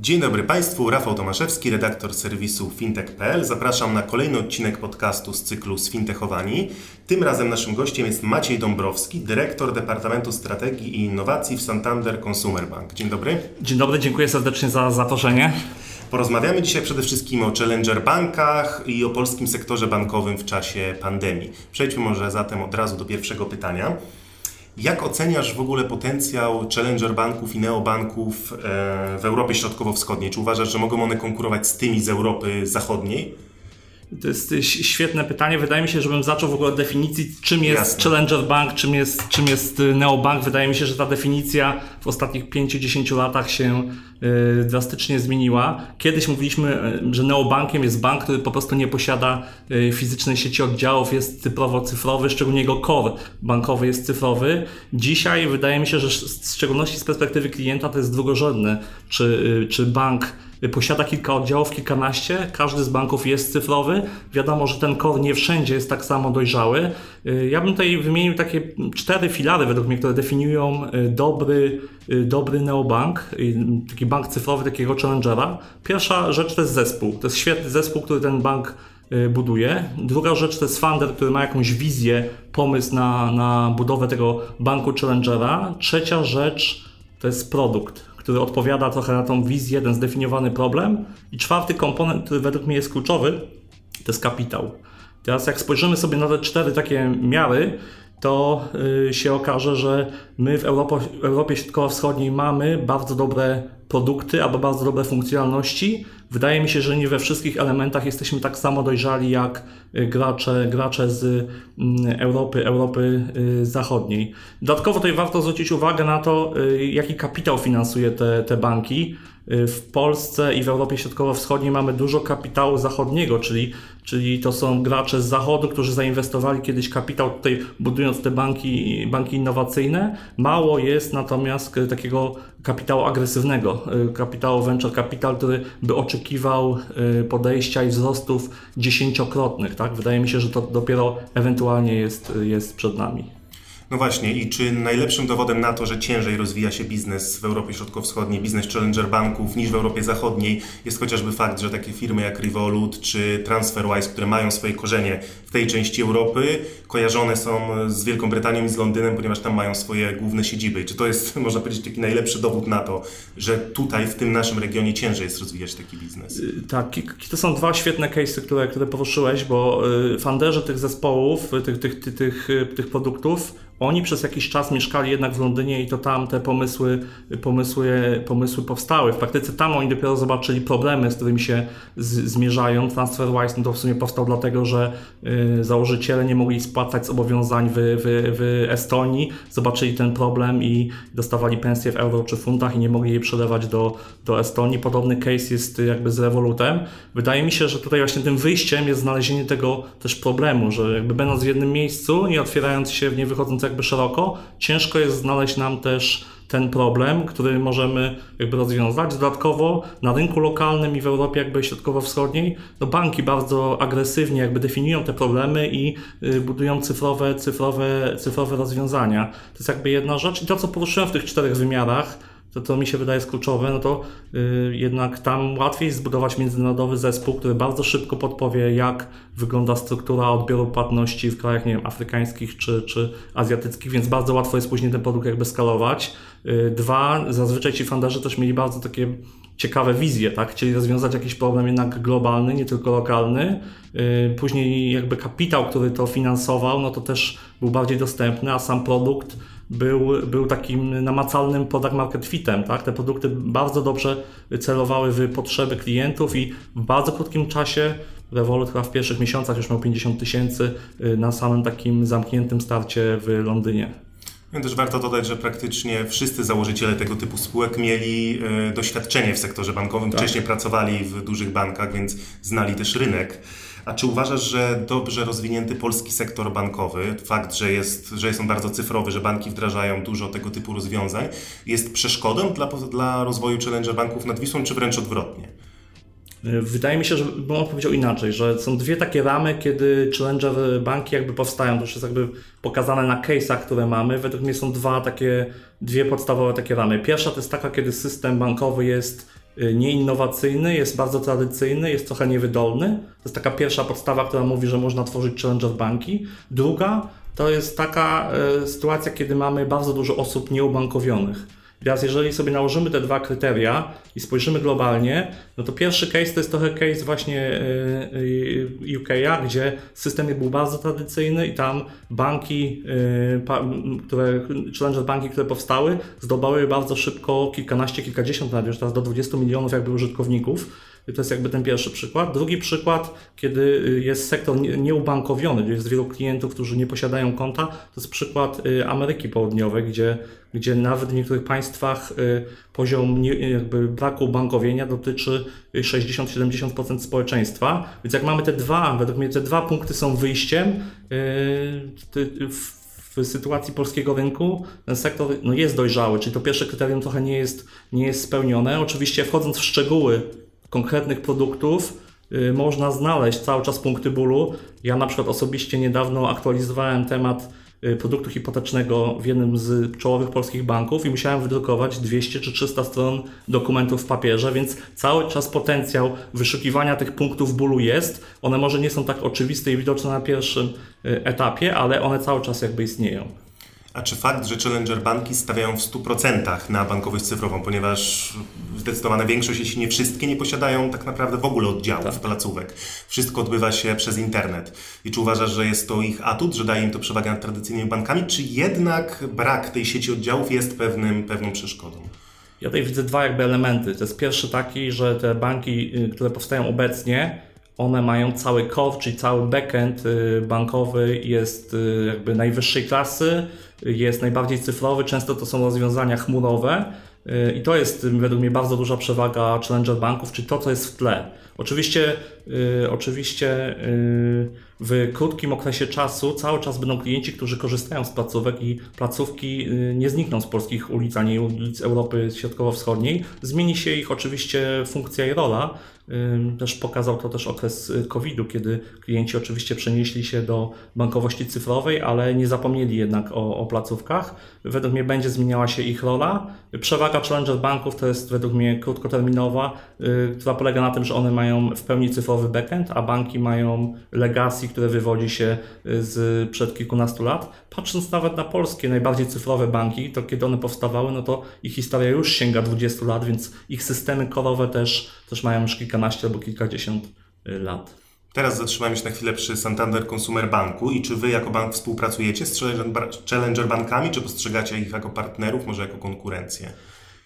Dzień dobry Państwu, Rafał Tomaszewski, redaktor serwisu fintech.pl. Zapraszam na kolejny odcinek podcastu z cyklu Sfintechowani. Tym razem naszym gościem jest Maciej Dąbrowski, dyrektor Departamentu Strategii i Innowacji w Santander Consumer Bank. Dzień dobry. Dzień dobry, dziękuję serdecznie za zaproszenie. Porozmawiamy dzisiaj przede wszystkim o challenger bankach i o polskim sektorze bankowym w czasie pandemii. Przejdźmy może zatem od razu do pierwszego pytania. Jak oceniasz w ogóle potencjał challenger banków i neobanków e, w Europie Środkowo-Wschodniej? Czy uważasz, że mogą one konkurować z tymi z Europy Zachodniej? To jest świetne pytanie. Wydaje mi się, żebym zaczął w ogóle od definicji, czym jest Jasne. Challenger Bank, czym jest, czym jest y, Neobank. Wydaje mi się, że ta definicja w ostatnich 5-10 latach się y, drastycznie zmieniła. Kiedyś mówiliśmy, y, że neobankiem jest bank, który po prostu nie posiada fizycznej sieci oddziałów, jest cyfrowo-cyfrowy, szczególnie jego core bankowy jest cyfrowy. Dzisiaj wydaje mi się, że w szczególności z perspektywy klienta to jest drugorzędne, czy, czy bank posiada kilka oddziałów, kilkanaście. Każdy z banków jest cyfrowy. Wiadomo, że ten core nie wszędzie jest tak samo dojrzały. Y, ja bym tutaj wymienił takie cztery filary, według mnie, które definiują y, dobry, y, dobry neobank, taki bank cyfrowy, takiego challengera. Pierwsza rzecz to jest zespół. To jest świetny zespół, który ten bank buduje. Druga rzecz to jest founder, który ma jakąś wizję, pomysł na, na budowę tego banku challengera. Trzecia rzecz to jest produkt który odpowiada trochę na tą wizję, ten zdefiniowany problem. I czwarty komponent, który według mnie jest kluczowy, to jest kapitał. Teraz jak spojrzymy sobie na te cztery takie miary, to y, się okaże, że my w Europie, Środkowo-Wschodniej mamy bardzo dobre produkty albo bardzo dobre funkcjonalności. Wydaje mi się, że nie we wszystkich elementach jesteśmy tak samo dojrzali jak y, gracze, gracze z mm, Europy, Europy y, Zachodniej. Dodatkowo tutaj warto zwrócić uwagę na to, jaki kapitał finansuje te, te banki. W Polsce i w Europie Środkowo-Wschodniej mamy dużo kapitału zachodniego, czyli czyli to są gracze z zachodu, którzy zainwestowali kiedyś kapitał tutaj budując te banki, banki innowacyjne. Mało jest natomiast takiego kapitału agresywnego, y, kapitału venture capital, który by oczekiwał y, podejścia i wzrostów dziesięciokrotnych. Tak? Wydaje mi się, że to dopiero ewentualnie jest, jest przed nami. No właśnie, i czy najlepszym dowodem na to, że ciężej rozwija się biznes w Europie Środkowo-Wschodniej, biznes challenger banków niż w Europie Zachodniej, jest chociażby fakt, że takie firmy jak Revolut czy TransferWise, które mają swoje korzenie w tej części Europy, kojarzone są z Wielką Brytanią i z Londynem, ponieważ tam mają swoje główne siedziby. Czy to jest, można powiedzieć, taki najlepszy dowód na to, że tutaj, w tym naszym regionie ciężej jest rozwijać taki biznes? Y, tak, to są dwa świetne case'y, które, które poruszyłeś, bo y, fanderzy tych zespołów, tych, tych, tych, tych, tych produktów oni przez jakiś czas mieszkali jednak w Londynie i to tam te pomysły, pomysły, pomysły powstały. W praktyce tam oni dopiero zobaczyli problemy, z którymi się z, zmierzają. TransferWise no to w sumie powstał dlatego, że y, założyciele nie mogli spłacać zobowiązań w, w, w Estonii, zobaczyli ten problem i dostawali pensje w euro czy funtach i nie mogli jej przelewać do, do Estonii. Podobny case jest jakby z Revolutem. Wydaje mi się, że tutaj właśnie tym wyjściem jest znalezienie tego też problemu, że jakby będąc w jednym miejscu, nie otwierając się, nie wychodząc jakby szeroko, ciężko jest znaleźć nam też ten problem, który możemy jakby rozwiązać. Dodatkowo na rynku lokalnym i w Europie jakby środkowo-wschodniej, no banki bardzo agresywnie jakby definiują te problemy i y, budują cyfrowe, cyfrowe, cyfrowe rozwiązania. To jest jakby jedna rzecz. I to, co poruszyłem w tych czterech wymiarach, to, to mi się wydaje jest kluczowe, no to yy, jednak tam łatwiej zbudować międzynarodowy zespół, który bardzo szybko podpowie, jak wygląda struktura odbioru płatności w krajach, nie wiem, afrykańskich czy, czy azjatyckich, więc bardzo łatwo jest później ten produkt jakby skalować. Yy, dwa, zazwyczaj ci funderzy też mieli bardzo takie ciekawe wizje, tak? Chcieli rozwiązać jakiś problem jednak globalny, nie tylko lokalny. Yy, później jakby kapitał, który to finansował, no to też był bardziej dostępny, a sam produkt był, był takim namacalnym product market fitem. Tak? Te produkty bardzo dobrze celowały w potrzeby klientów i w bardzo krótkim czasie Revolut chyba w pierwszych miesiącach już miał 50 tysięcy y, na samym takim zamkniętym starcie w Londynie. No też warto dodać, że praktycznie wszyscy założyciele tego typu spółek mieli e, doświadczenie w sektorze bankowym, tak. wcześniej pracowali w dużych bankach, więc znali też rynek. A czy uważasz, że dobrze rozwinięty polski sektor bankowy, fakt, że jest, że jest on bardzo cyfrowy, że banki wdrażają dużo tego typu rozwiązań, jest przeszkodą dla, dla rozwoju challenger banków nad Wisłą, czy wręcz odwrotnie? Wydaje mi się, że bym powiedział inaczej, że są dwie takie ramy, kiedy challenger banki jakby powstają. To już jest jakby pokazane na case'ach, które mamy. Według mnie są dwa takie, dwie podstawowe takie ramy. Pierwsza to jest taka, kiedy system bankowy jest nieinnowacyjny, jest bardzo tradycyjny, jest trochę niewydolny. To jest taka pierwsza podstawa, która mówi, że można tworzyć challenger banki. Druga to jest taka y, sytuacja, kiedy mamy bardzo dużo osób nieubankowionych Teraz jeżeli sobie nałożymy te dwa kryteria i spojrzymy globalnie, no to pierwszy case to jest trochę case właśnie e, e, UK'a, gdzie system był bardzo tradycyjny i tam banki, e, które, challenger banki, które powstały, zdobyły bardzo szybko kilkanaście, kilkadziesiąt, nawet już teraz do 20 milionów jakby użytkowników to jest jakby ten pierwszy przykład. Drugi przykład, kiedy y, jest sektor nieubankowiony, gdzie jest wielu klientów, którzy nie posiadają konta, to jest przykład y, Ameryki Południowej, gdzie, gdzie nawet w niektórych państwach y, poziom jakby braku bankowienia dotyczy 60-70% społeczeństwa. Więc jak mamy te dwa, według mnie te dwa punkty są wyjściem w sytuacji polskiego rynku ten sektor no, jest dojrzały, czyli to pierwsze kryterium trochę nie jest, nie jest spełnione. Oczywiście wchodząc w szczegóły konkretnych produktów y, można znaleźć cały czas punkty bólu. Ja na przykład osobiście niedawno aktualizowałem temat y, produktu hipotecznego w jednym z czołowych polskich banków i musiałem wydrukować 200 czy 300 stron dokumentów w papierze, więc cały czas potencjał wyszukiwania tych punktów bólu jest. One może nie są tak oczywiste i widoczne na pierwszym y, etapie, ale one cały czas jakby istnieją. A czy fakt, że Challenger banki stawiają w 100% na bankowość cyfrową, ponieważ zdecydowana większość, jeśli nie wszystkie, nie posiadają tak naprawdę w ogóle oddziałów, tak. placówek. Wszystko odbywa się przez internet. I czy uważasz, że jest to ich atut, że daje im to przewagę nad tradycyjnymi bankami, czy jednak brak tej sieci oddziałów jest pewnym, pewną przeszkodą? Ja tutaj widzę dwa jakby elementy. To jest pierwszy taki, że te banki, y, które powstają obecnie, one mają cały core, czyli cały backend y, bankowy jest y, jakby najwyższej klasy, jest najbardziej cyfrowy, często to są rozwiązania chmurowe y, i to jest według mnie bardzo duża przewaga challenger banków, czyli to, co jest w tle. Oczywiście, oczywiście w krótkim okresie czasu cały czas będą klienci, którzy korzystają z placówek i placówki nie znikną z polskich ulic ani ulic Europy Środkowo-Wschodniej. Zmieni się ich oczywiście funkcja i rola, też pokazał to też okres y, COVID-u, kiedy klienci oczywiście przenieśli się do bankowości cyfrowej, ale nie zapomnieli jednak o, o placówkach. Według mnie będzie zmieniała się ich rola. Przewaga Challenger banków to jest według mnie krótkoterminowa, y, która polega na tym, że one mają w pełni cyfrowy backend, a banki mają legacy, które wywodzi się y, z przed kilkunastu lat. Patrząc nawet na polskie najbardziej cyfrowe banki, to kiedy one powstawały, no to ich historia już sięga 20 lat, więc ich systemy korowe też, też mają już kilka kilkanaście albo kilkadziesiąt y, lat. Teraz zatrzymajmy się na chwilę przy Santander Consumer Banku i czy Wy jako bank współpracujecie z Challenger Bankami, czy postrzegacie ich jako partnerów, może jako konkurencję?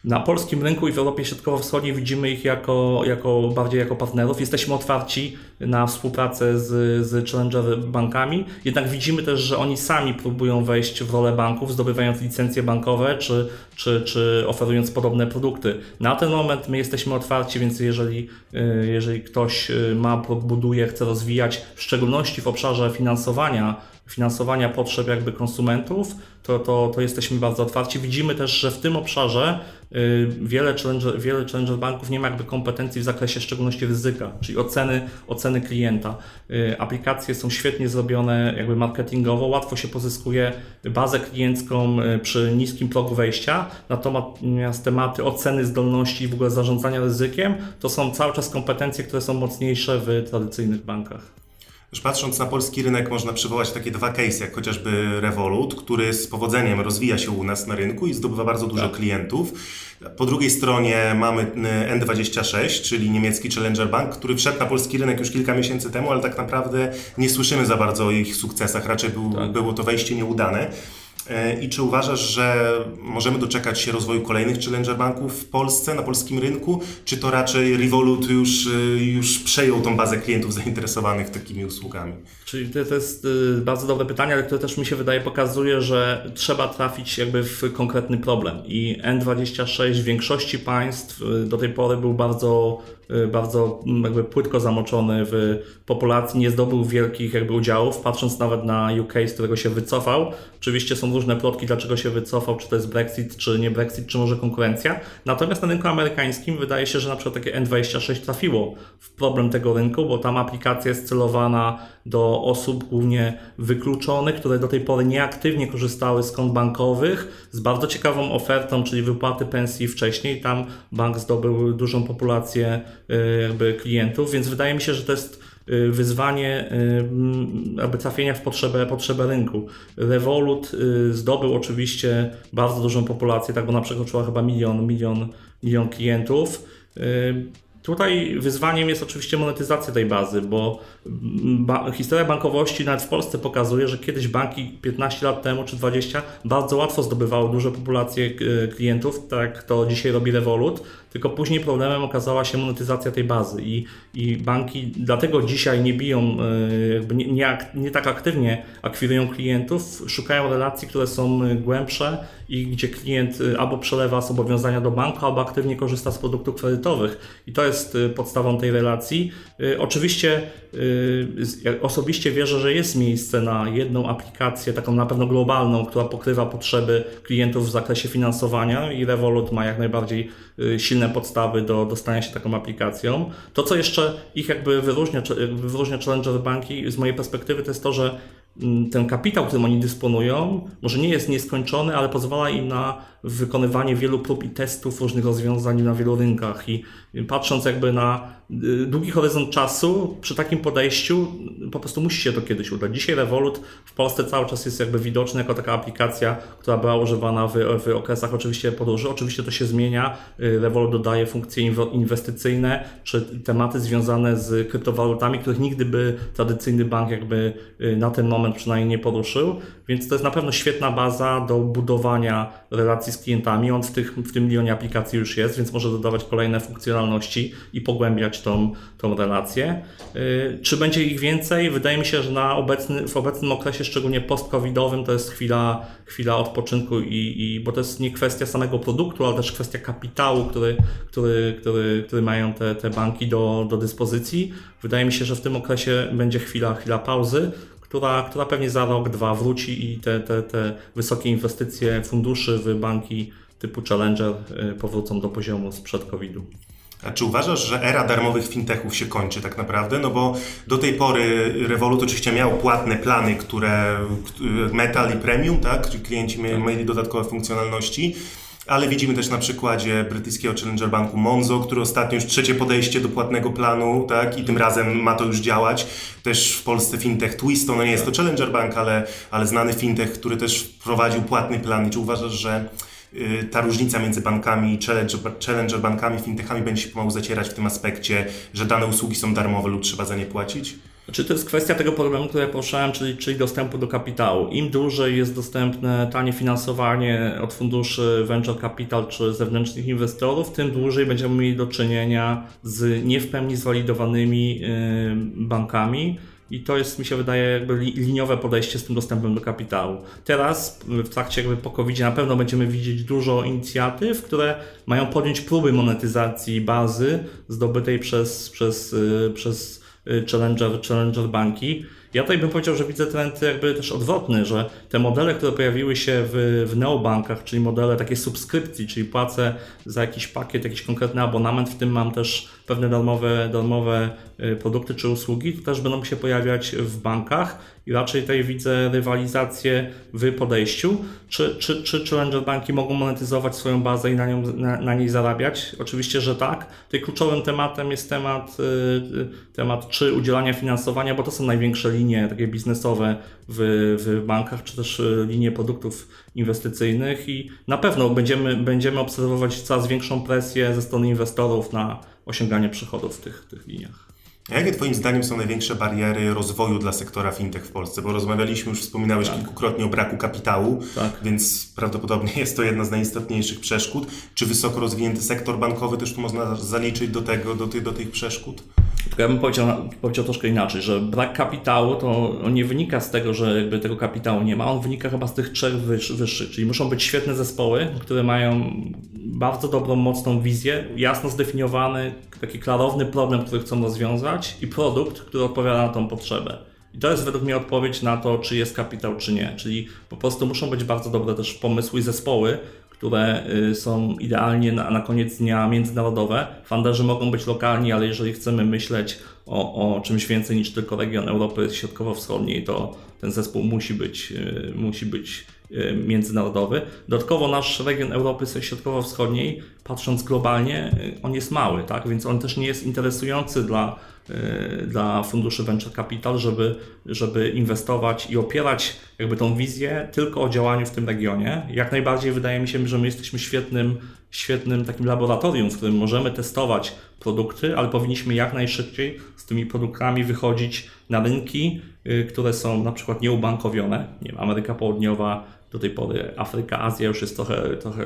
Na polskim rynku i w Europie Środkowo-Wschodniej widzimy ich jako, jako bardziej jako partnerów. Jesteśmy otwarci na współpracę z, z Challenger bankami, jednak widzimy też, że oni sami próbują wejść w rolę banków, zdobywając licencje bankowe czy, czy, czy oferując podobne produkty. Na ten moment my jesteśmy otwarci, więc jeżeli, y, jeżeli ktoś y, ma, buduje, chce rozwijać, w szczególności w obszarze finansowania, finansowania potrzeb jakby konsumentów, to, to, to jesteśmy bardzo otwarci. Widzimy też, że w tym obszarze y, wiele challenger, wiele challenger banków nie ma jakby kompetencji w zakresie szczególności ryzyka, czyli oceny, oceny klienta. Y, aplikacje są świetnie zrobione jakby marketingowo, łatwo się pozyskuje bazę kliencką y, przy niskim progu wejścia, natomiast tematy oceny zdolności i w ogóle zarządzania ryzykiem to są cały czas kompetencje, które są mocniejsze w tradycyjnych bankach. Już patrząc na polski rynek, można przywołać takie dwa case, jak chociażby Revolut, który z powodzeniem rozwija się u nas na rynku i zdobywa bardzo dużo tak. klientów. Po drugiej stronie mamy N26, czyli niemiecki Challenger Bank, który wszedł na polski rynek już kilka miesięcy temu, ale tak naprawdę nie słyszymy za bardzo o ich sukcesach, raczej był, tak. było to wejście nieudane. E, I czy uważasz, że możemy doczekać się rozwoju kolejnych challenger banków w Polsce, na polskim rynku, czy to raczej Revolut już, e, już przejął tą bazę klientów zainteresowanych takimi usługami? Czyli to, to jest e, bardzo dobre pytanie, ale które też mi się wydaje pokazuje, że trzeba trafić jakby w konkretny problem i N26 w większości państw do tej pory był bardzo Y, bardzo mm, jakby płytko zamoczony w populacji, nie zdobył wielkich jakby udziałów, patrząc nawet na UK, z którego się wycofał. Oczywiście są różne plotki, dlaczego się wycofał, czy to jest Brexit, czy nie Brexit, czy może konkurencja. Natomiast na rynku amerykańskim wydaje się, że na przykład takie N26 trafiło w problem tego rynku, bo tam aplikacja jest celowana do osób głównie wykluczonych, które do tej pory nieaktywnie korzystały z kont bankowych, z bardzo ciekawą ofertą, czyli wypłaty pensji wcześniej. Tam bank zdobył dużą populację y, jakby klientów, więc wydaje mi się, że to jest y, wyzwanie y, aby trafienia w potrzebę, potrzebę rynku. Revolut zdobył oczywiście bardzo dużą populację, tak bo na przekroczyła chyba milion, milion, milion klientów. Tutaj wyzwaniem jest oczywiście monetyzacja tej bazy, bo ba historia bankowości nawet w Polsce pokazuje, że kiedyś banki 15 lat temu czy 20 bardzo łatwo zdobywały duże populacje e, klientów, tak to dzisiaj robi Revolut, tylko później problemem okazała się monetyzacja tej bazy i, i banki dlatego dzisiaj nie biją, e, nie, nie, nie tak aktywnie akwirują klientów, szukają relacji, które są głębsze i gdzie klient e, albo przelewa zobowiązania do banku, albo aktywnie korzysta z produktów kredytowych i to jest podstawą tej relacji. Oczywiście osobiście wierzę, że jest miejsce na jedną aplikację, taką na pewno globalną, która pokrywa potrzeby klientów w zakresie finansowania i Revolut ma jak najbardziej y, silne podstawy do, do stania się taką aplikacją. To, co jeszcze ich jakby wyróżnia, wyróżnia Challenger Banki z mojej perspektywy, to jest to, że mm, ten kapitał, którym oni dysponują, może nie jest nieskończony, ale pozwala im na wykonywanie wielu prób i testów różnych rozwiązań na wielu rynkach. I patrząc jakby na y, długi horyzont czasu, przy takim podejściu po prostu musi się to kiedyś udać. Dzisiaj Revolut w Polsce cały czas jest jakby widoczny jako taka aplikacja, która była używana w, w okresach oczywiście podróży. Oczywiście to się zmienia. Y, Revolut dodaje funkcje inwestycyjne czy tematy związane z kryptowalutami, których nigdy by tradycyjny bank jakby y, na ten moment przynajmniej nie poruszył. Więc to jest na pewno świetna baza do budowania relacji z klientami. On w, tych, w tym milionie aplikacji już jest, więc może dodawać kolejne funkcjonalności i pogłębiać tą, tą relację. Y, czy będzie ich więcej? Wydaje mi się, że na obecny, w obecnym okresie, szczególnie post-covidowym, to jest chwila, chwila odpoczynku, i, i, bo to jest nie kwestia samego produktu, ale też kwestia kapitału, który, który, który, który mają te, te banki do, do dyspozycji. Wydaje mi się, że w tym okresie będzie chwila, chwila pauzy która, która pewnie za rok, dwa wróci i te, te, te wysokie inwestycje funduszy w banki typu Challenger y, powrócą do poziomu sprzed COVID-u. A czy uważasz, że era darmowych fintechów się kończy tak naprawdę? No bo do tej pory Revolut oczywiście miał płatne plany, które Metal i Premium, tak? Czyli klienci tak. mieli dodatkowe funkcjonalności ale widzimy też na przykładzie brytyjskiego Challenger Banku Monzo, który ostatnio już trzecie podejście do płatnego planu, tak, i tym razem ma to już działać. Też w Polsce fintech Twisto, no nie jest to Challenger Bank, ale, ale znany fintech, który też wprowadził płatny plan. I czy uważasz, że y, ta różnica między bankami, challenger, challenger bankami, fintechami będzie się pomału zacierać w tym aspekcie, że dane usługi są darmowe lub trzeba za nie płacić? Czy to jest kwestia tego problemu, który poruszałem, czyli, czyli dostępu do kapitału. Im dłużej jest dostępne tanie finansowanie od funduszy venture capital czy zewnętrznych inwestorów, tym dłużej będziemy mieli do czynienia z nie w pełni zwalidowanymi yy, bankami. I to jest, mi się wydaje, jakby liniowe podejście z tym dostępem do kapitału. Teraz, w trakcie jakby po covid na pewno będziemy widzieć dużo inicjatyw, które mają podjąć próby monetyzacji bazy zdobytej przez, przez, yy, przez Y, challenger, challenger banki. Ja tutaj bym powiedział, że widzę trend jakby też odwrotny, że te modele, które pojawiły się w, w neobankach, czyli modele takiej subskrypcji, czyli płacę za jakiś pakiet, jakiś konkretny abonament, w tym mam też pewne darmowe, darmowe y, produkty czy usługi, to też będą się pojawiać w bankach i raczej tutaj widzę rywalizację w podejściu. Czy, czy, czy challenger banki mogą monetyzować swoją bazę i na, nią, na, na niej zarabiać? Oczywiście, że tak. Tutaj kluczowym tematem jest temat, y, temat czy udzielania finansowania, bo to są największe linie takie biznesowe w, w bankach, czy też y, linie produktów inwestycyjnych i na pewno będziemy, będziemy obserwować coraz większą presję ze strony inwestorów na osiąganie przychodów w tych, tych liniach. A jakie Twoim zdaniem są największe bariery rozwoju dla sektora fintech w Polsce? Bo rozmawialiśmy, już wspominałeś tak. kilkukrotnie o braku kapitału, tak. więc prawdopodobnie jest to jedna z najistotniejszych przeszkód. Czy wysoko rozwinięty sektor bankowy też tu można zaliczyć do, tego, do, ty, do tych przeszkód? Tylko ja bym powiedział, powiedział troszkę inaczej, że brak kapitału to nie wynika z tego, że jakby tego kapitału nie ma, on wynika chyba z tych trzech wyższych, czyli muszą być świetne zespoły, które mają bardzo dobrą, mocną wizję, jasno zdefiniowany, taki klarowny problem, który chcą rozwiązać i produkt, który odpowiada na tą potrzebę. I to jest według mnie odpowiedź na to, czy jest kapitał, czy nie. Czyli po prostu muszą być bardzo dobre też pomysły i zespoły, które y, są idealnie na, na koniec dnia międzynarodowe. Fanderzy mogą być lokalni, ale jeżeli chcemy myśleć o, o czymś więcej niż tylko region Europy Środkowo-Wschodniej, to ten zespół musi być, y, musi być międzynarodowy. Dodatkowo nasz region Europy Środkowo-Wschodniej, patrząc globalnie, on jest mały, tak? więc on też nie jest interesujący dla Y, dla funduszy venture capital, żeby, żeby inwestować i opierać jakby tą wizję tylko o działaniu w tym regionie. Jak najbardziej wydaje mi się, że my jesteśmy świetnym, świetnym takim laboratorium, w którym możemy testować produkty, ale powinniśmy jak najszybciej z tymi produktami wychodzić na rynki, y, które są na przykład nieubankowione. Nie wiem, Ameryka Południowa, do tej pory Afryka, Azja już jest trochę, trochę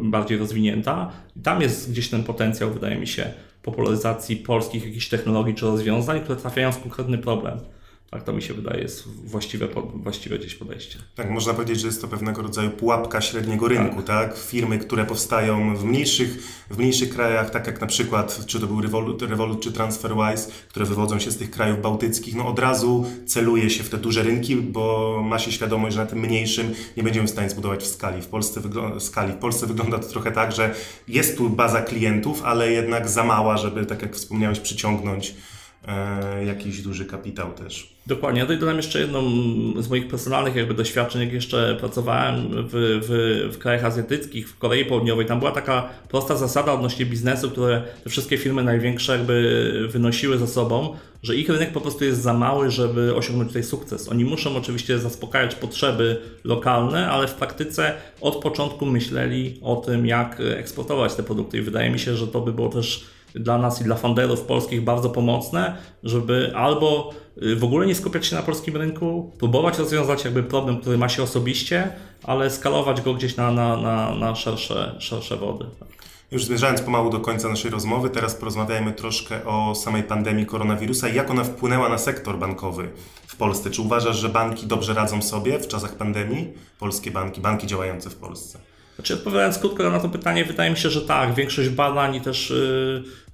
bardziej rozwinięta. Tam jest gdzieś ten potencjał, wydaje mi się, popularyzacji polskich jakichś technologii czy rozwiązań, które trafiają w konkretny problem. Tak, to mi się wydaje jest właściwe, właściwe gdzieś podejście. Tak, można powiedzieć, że jest to pewnego rodzaju pułapka średniego rynku, tak? tak? Firmy, które powstają w mniejszych, w mniejszych krajach, tak jak na przykład, czy to był Revolut, Revolut czy TransferWise, które wywodzą się z tych krajów bałtyckich, no od razu celuje się w te duże rynki, bo ma się świadomość, że na tym mniejszym nie będziemy w stanie zbudować w skali. W Polsce, w skali. W Polsce wygląda to trochę tak, że jest tu baza klientów, ale jednak za mała, żeby, tak jak wspomniałeś, przyciągnąć e, jakiś duży kapitał też. Dokładnie. Ja dodam jeszcze jedną z moich personalnych jakby doświadczeń, jak jeszcze pracowałem w, w, w krajach azjatyckich, w Korei Południowej. Tam była taka prosta zasada odnośnie biznesu, które te wszystkie firmy największe jakby wynosiły za sobą, że ich rynek po prostu jest za mały, żeby osiągnąć tutaj sukces. Oni muszą oczywiście zaspokajać potrzeby lokalne, ale w praktyce od początku myśleli o tym, jak eksportować te produkty i wydaje mi się, że to by było też dla nas i dla funderów polskich bardzo pomocne, żeby albo y, w ogóle nie skupiać się na polskim rynku, próbować rozwiązać jakby problem, który ma się osobiście, ale skalować go gdzieś na, na, na, na szersze, szersze wody. Już zmierzając pomału do końca naszej rozmowy, teraz porozmawiajmy troszkę o samej pandemii koronawirusa i jak ona wpłynęła na sektor bankowy w Polsce. Czy uważasz, że banki dobrze radzą sobie w czasach pandemii? Polskie banki, banki działające w Polsce. Znaczy, odpowiadając krótko na to pytanie, wydaje mi się, że tak. Większość badań i też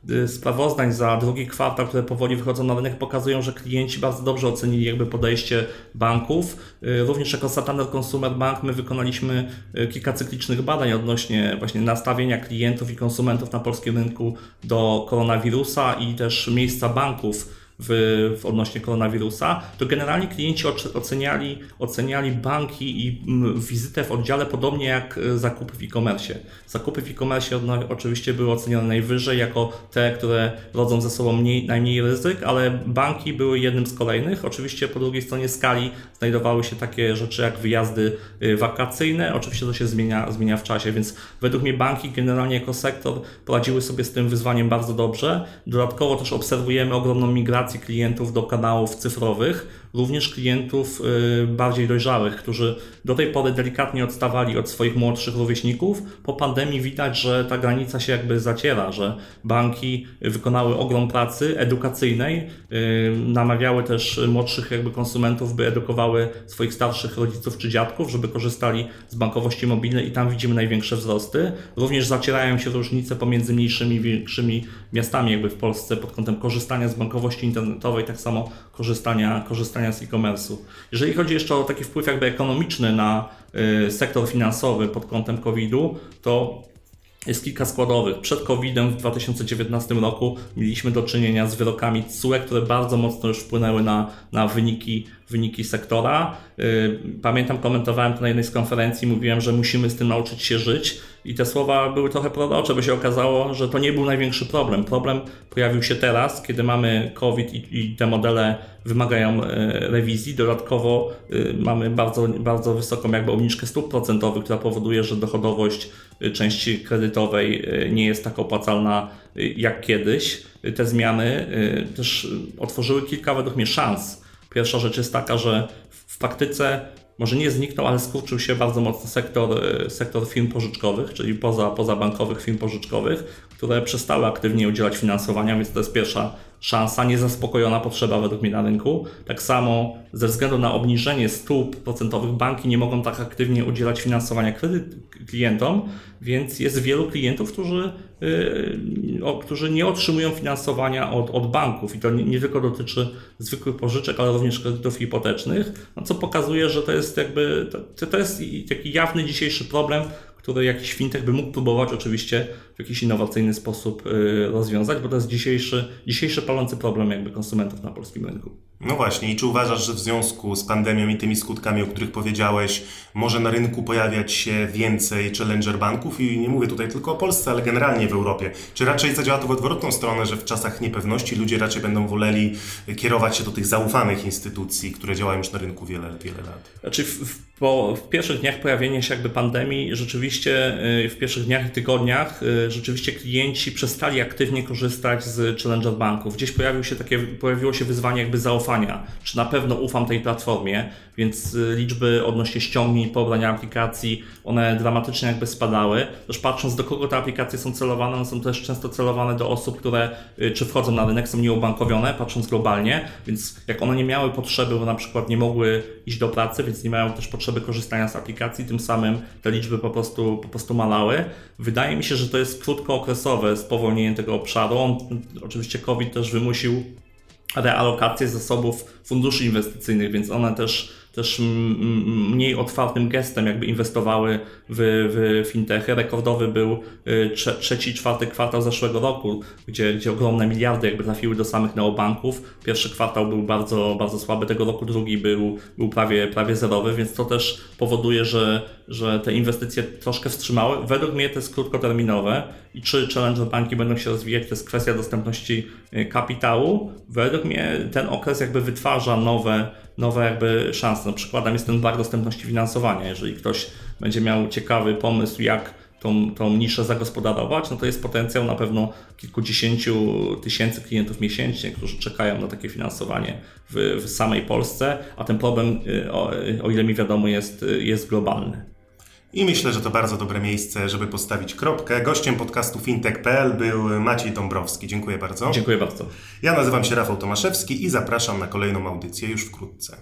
yy, sprawozdań za drugi kwartał, które powoli wychodzą na rynek, pokazują, że klienci bardzo dobrze ocenili jakby podejście banków. Yy, również jako Santander Consumer Bank my wykonaliśmy y, kilka cyklicznych badań odnośnie właśnie nastawienia klientów i konsumentów na polskim rynku do koronawirusa i też miejsca banków w, w odnośnie koronawirusa, to generalnie klienci oceniali, oceniali banki i wizytę w oddziale podobnie jak e, zakupy w e-commerce. Zakupy w e-commerce oczywiście były ocenione najwyżej jako te, które rodzą ze sobą mniej, najmniej ryzyk, ale banki były jednym z kolejnych. Oczywiście po drugiej stronie skali znajdowały się takie rzeczy jak wyjazdy e, wakacyjne. Oczywiście to się zmienia, zmienia w czasie, więc według mnie banki generalnie jako sektor poradziły sobie z tym wyzwaniem bardzo dobrze. Dodatkowo też obserwujemy ogromną migrację klientów do kanałów cyfrowych, również klientów y, bardziej dojrzałych, którzy do tej pory delikatnie odstawali od swoich młodszych rówieśników. Po pandemii widać, że ta granica się jakby zaciera, że banki wykonały ogrom pracy edukacyjnej, y, namawiały też młodszych jakby konsumentów, by edukowały swoich starszych rodziców czy dziadków, żeby korzystali z bankowości mobilnej i tam widzimy największe wzrosty. Również zacierają się różnice pomiędzy mniejszymi i większymi miastami jakby w Polsce pod kątem korzystania z bankowości internetowej, tak samo korzystania, korzystania korzystania z e-commerce'u. Jeżeli chodzi jeszcze o taki wpływ jakby ekonomiczny na y, sektor finansowy pod kątem COVID-u, to jest kilka składowych. Przed COVID-em w 2019 roku mieliśmy do czynienia z wyrokami CUE, które bardzo mocno już wpłynęły na, na wyniki, wyniki sektora. Y, pamiętam, komentowałem to na jednej z konferencji, mówiłem, że musimy z tym nauczyć się żyć i te słowa były trochę prorocze, bo się okazało, że to nie był największy problem. Problem pojawił się teraz, kiedy mamy COVID i, i te modele wymagają e, rewizji. Dodatkowo e, mamy bardzo, bardzo wysoką jakby obniżkę stóp procentowych, która powoduje, że dochodowość części kredytowej nie jest tak opłacalna jak kiedyś. Te zmiany też otworzyły kilka według mnie szans. Pierwsza rzecz jest taka, że w praktyce może nie zniknął, ale skurczył się bardzo mocno sektor, sektor firm pożyczkowych, czyli poza, pozabankowych firm pożyczkowych, które przestały aktywnie udzielać finansowania, więc to jest pierwsza szansa, niezaspokojona potrzeba według mnie na rynku. Tak samo ze względu na obniżenie stóp procentowych banki nie mogą tak aktywnie udzielać finansowania kredyt klientom, więc jest wielu klientów, którzy, yy, o, którzy nie otrzymują finansowania od, od banków i to nie, nie, tylko dotyczy zwykłych pożyczek, ale również kredytów hipotecznych, no co pokazuje, że to jest jakby, to, to jest taki jawny dzisiejszy problem, który jakiś fintech by mógł próbować oczywiście w jakiś innowacyjny sposób y, rozwiązać, bo to jest dzisiejszy, dzisiejszy palący problem jakby konsumentów na polskim rynku. No właśnie, i czy uważasz, że w związku z pandemią i tymi skutkami, o których powiedziałeś, może na rynku pojawiać się więcej challenger banków? I nie mówię tutaj tylko o Polsce, ale generalnie w Europie. Czy raczej zadziała to w odwrotną stronę, że w czasach niepewności ludzie raczej będą woleli kierować się do tych zaufanych instytucji, które działają już na rynku wiele, wiele lat? Znaczy w, po, w pierwszych dniach pojawienia się jakby pandemii, rzeczywiście y, w pierwszych dniach i tygodniach y, rzeczywiście klienci przestali aktywnie korzystać z challenger banków. Gdzieś pojawił się takie, pojawiło się wyzwanie jakby zaufania, czy na pewno ufam tej platformie, więc y, liczby odnośnie ściągnięć, pobrania aplikacji, one dramatycznie jakby spadały. Też patrząc do kogo te aplikacje są celowane, one są też często celowane do osób, które y, czy wchodzą na rynek, są nieubankowione, patrząc globalnie, więc jak one nie miały potrzeby, bo na przykład nie mogły iść do pracy, więc nie mają też potrzeby korzystania z aplikacji, tym samym te liczby po prostu, po prostu malały. Wydaje mi się, że to jest krótkookresowe spowolnienie tego obszaru. On, oczywiście COVID też wymusił realokację zasobów funduszy inwestycyjnych, więc one też też mniej otwartym gestem jakby inwestowały w, w fintechy. Rekordowy był y, trzeci, czwarty kwartał zeszłego roku, gdzie, gdzie ogromne miliardy jakby trafiły do samych neobanków. Pierwszy kwartał był bardzo, bardzo słaby tego roku, drugi był, był prawie, prawie zerowy, więc to też powoduje, że, że te inwestycje troszkę wstrzymały. Według mnie to jest krótkoterminowe i czy challenger banki będą się rozwijać, to jest kwestia dostępności y, kapitału. Według mnie ten okres jakby wytwarza nowe nowe jakby szanse. No, przykładem jest ten brak dostępności finansowania. Jeżeli ktoś będzie miał ciekawy pomysł, jak tą, tą niszę zagospodarować, no to jest potencjał na pewno kilkudziesięciu tysięcy klientów miesięcznie, którzy czekają na takie finansowanie w, w samej Polsce, a ten problem, y, o, o ile mi wiadomo, jest, jest globalny. I myślę, że to bardzo dobre miejsce, żeby postawić kropkę. Gościem podcastu fintech.pl był Maciej Dąbrowski. Dziękuję bardzo. Dziękuję bardzo. Ja nazywam się Rafał Tomaszewski i zapraszam na kolejną audycję już wkrótce.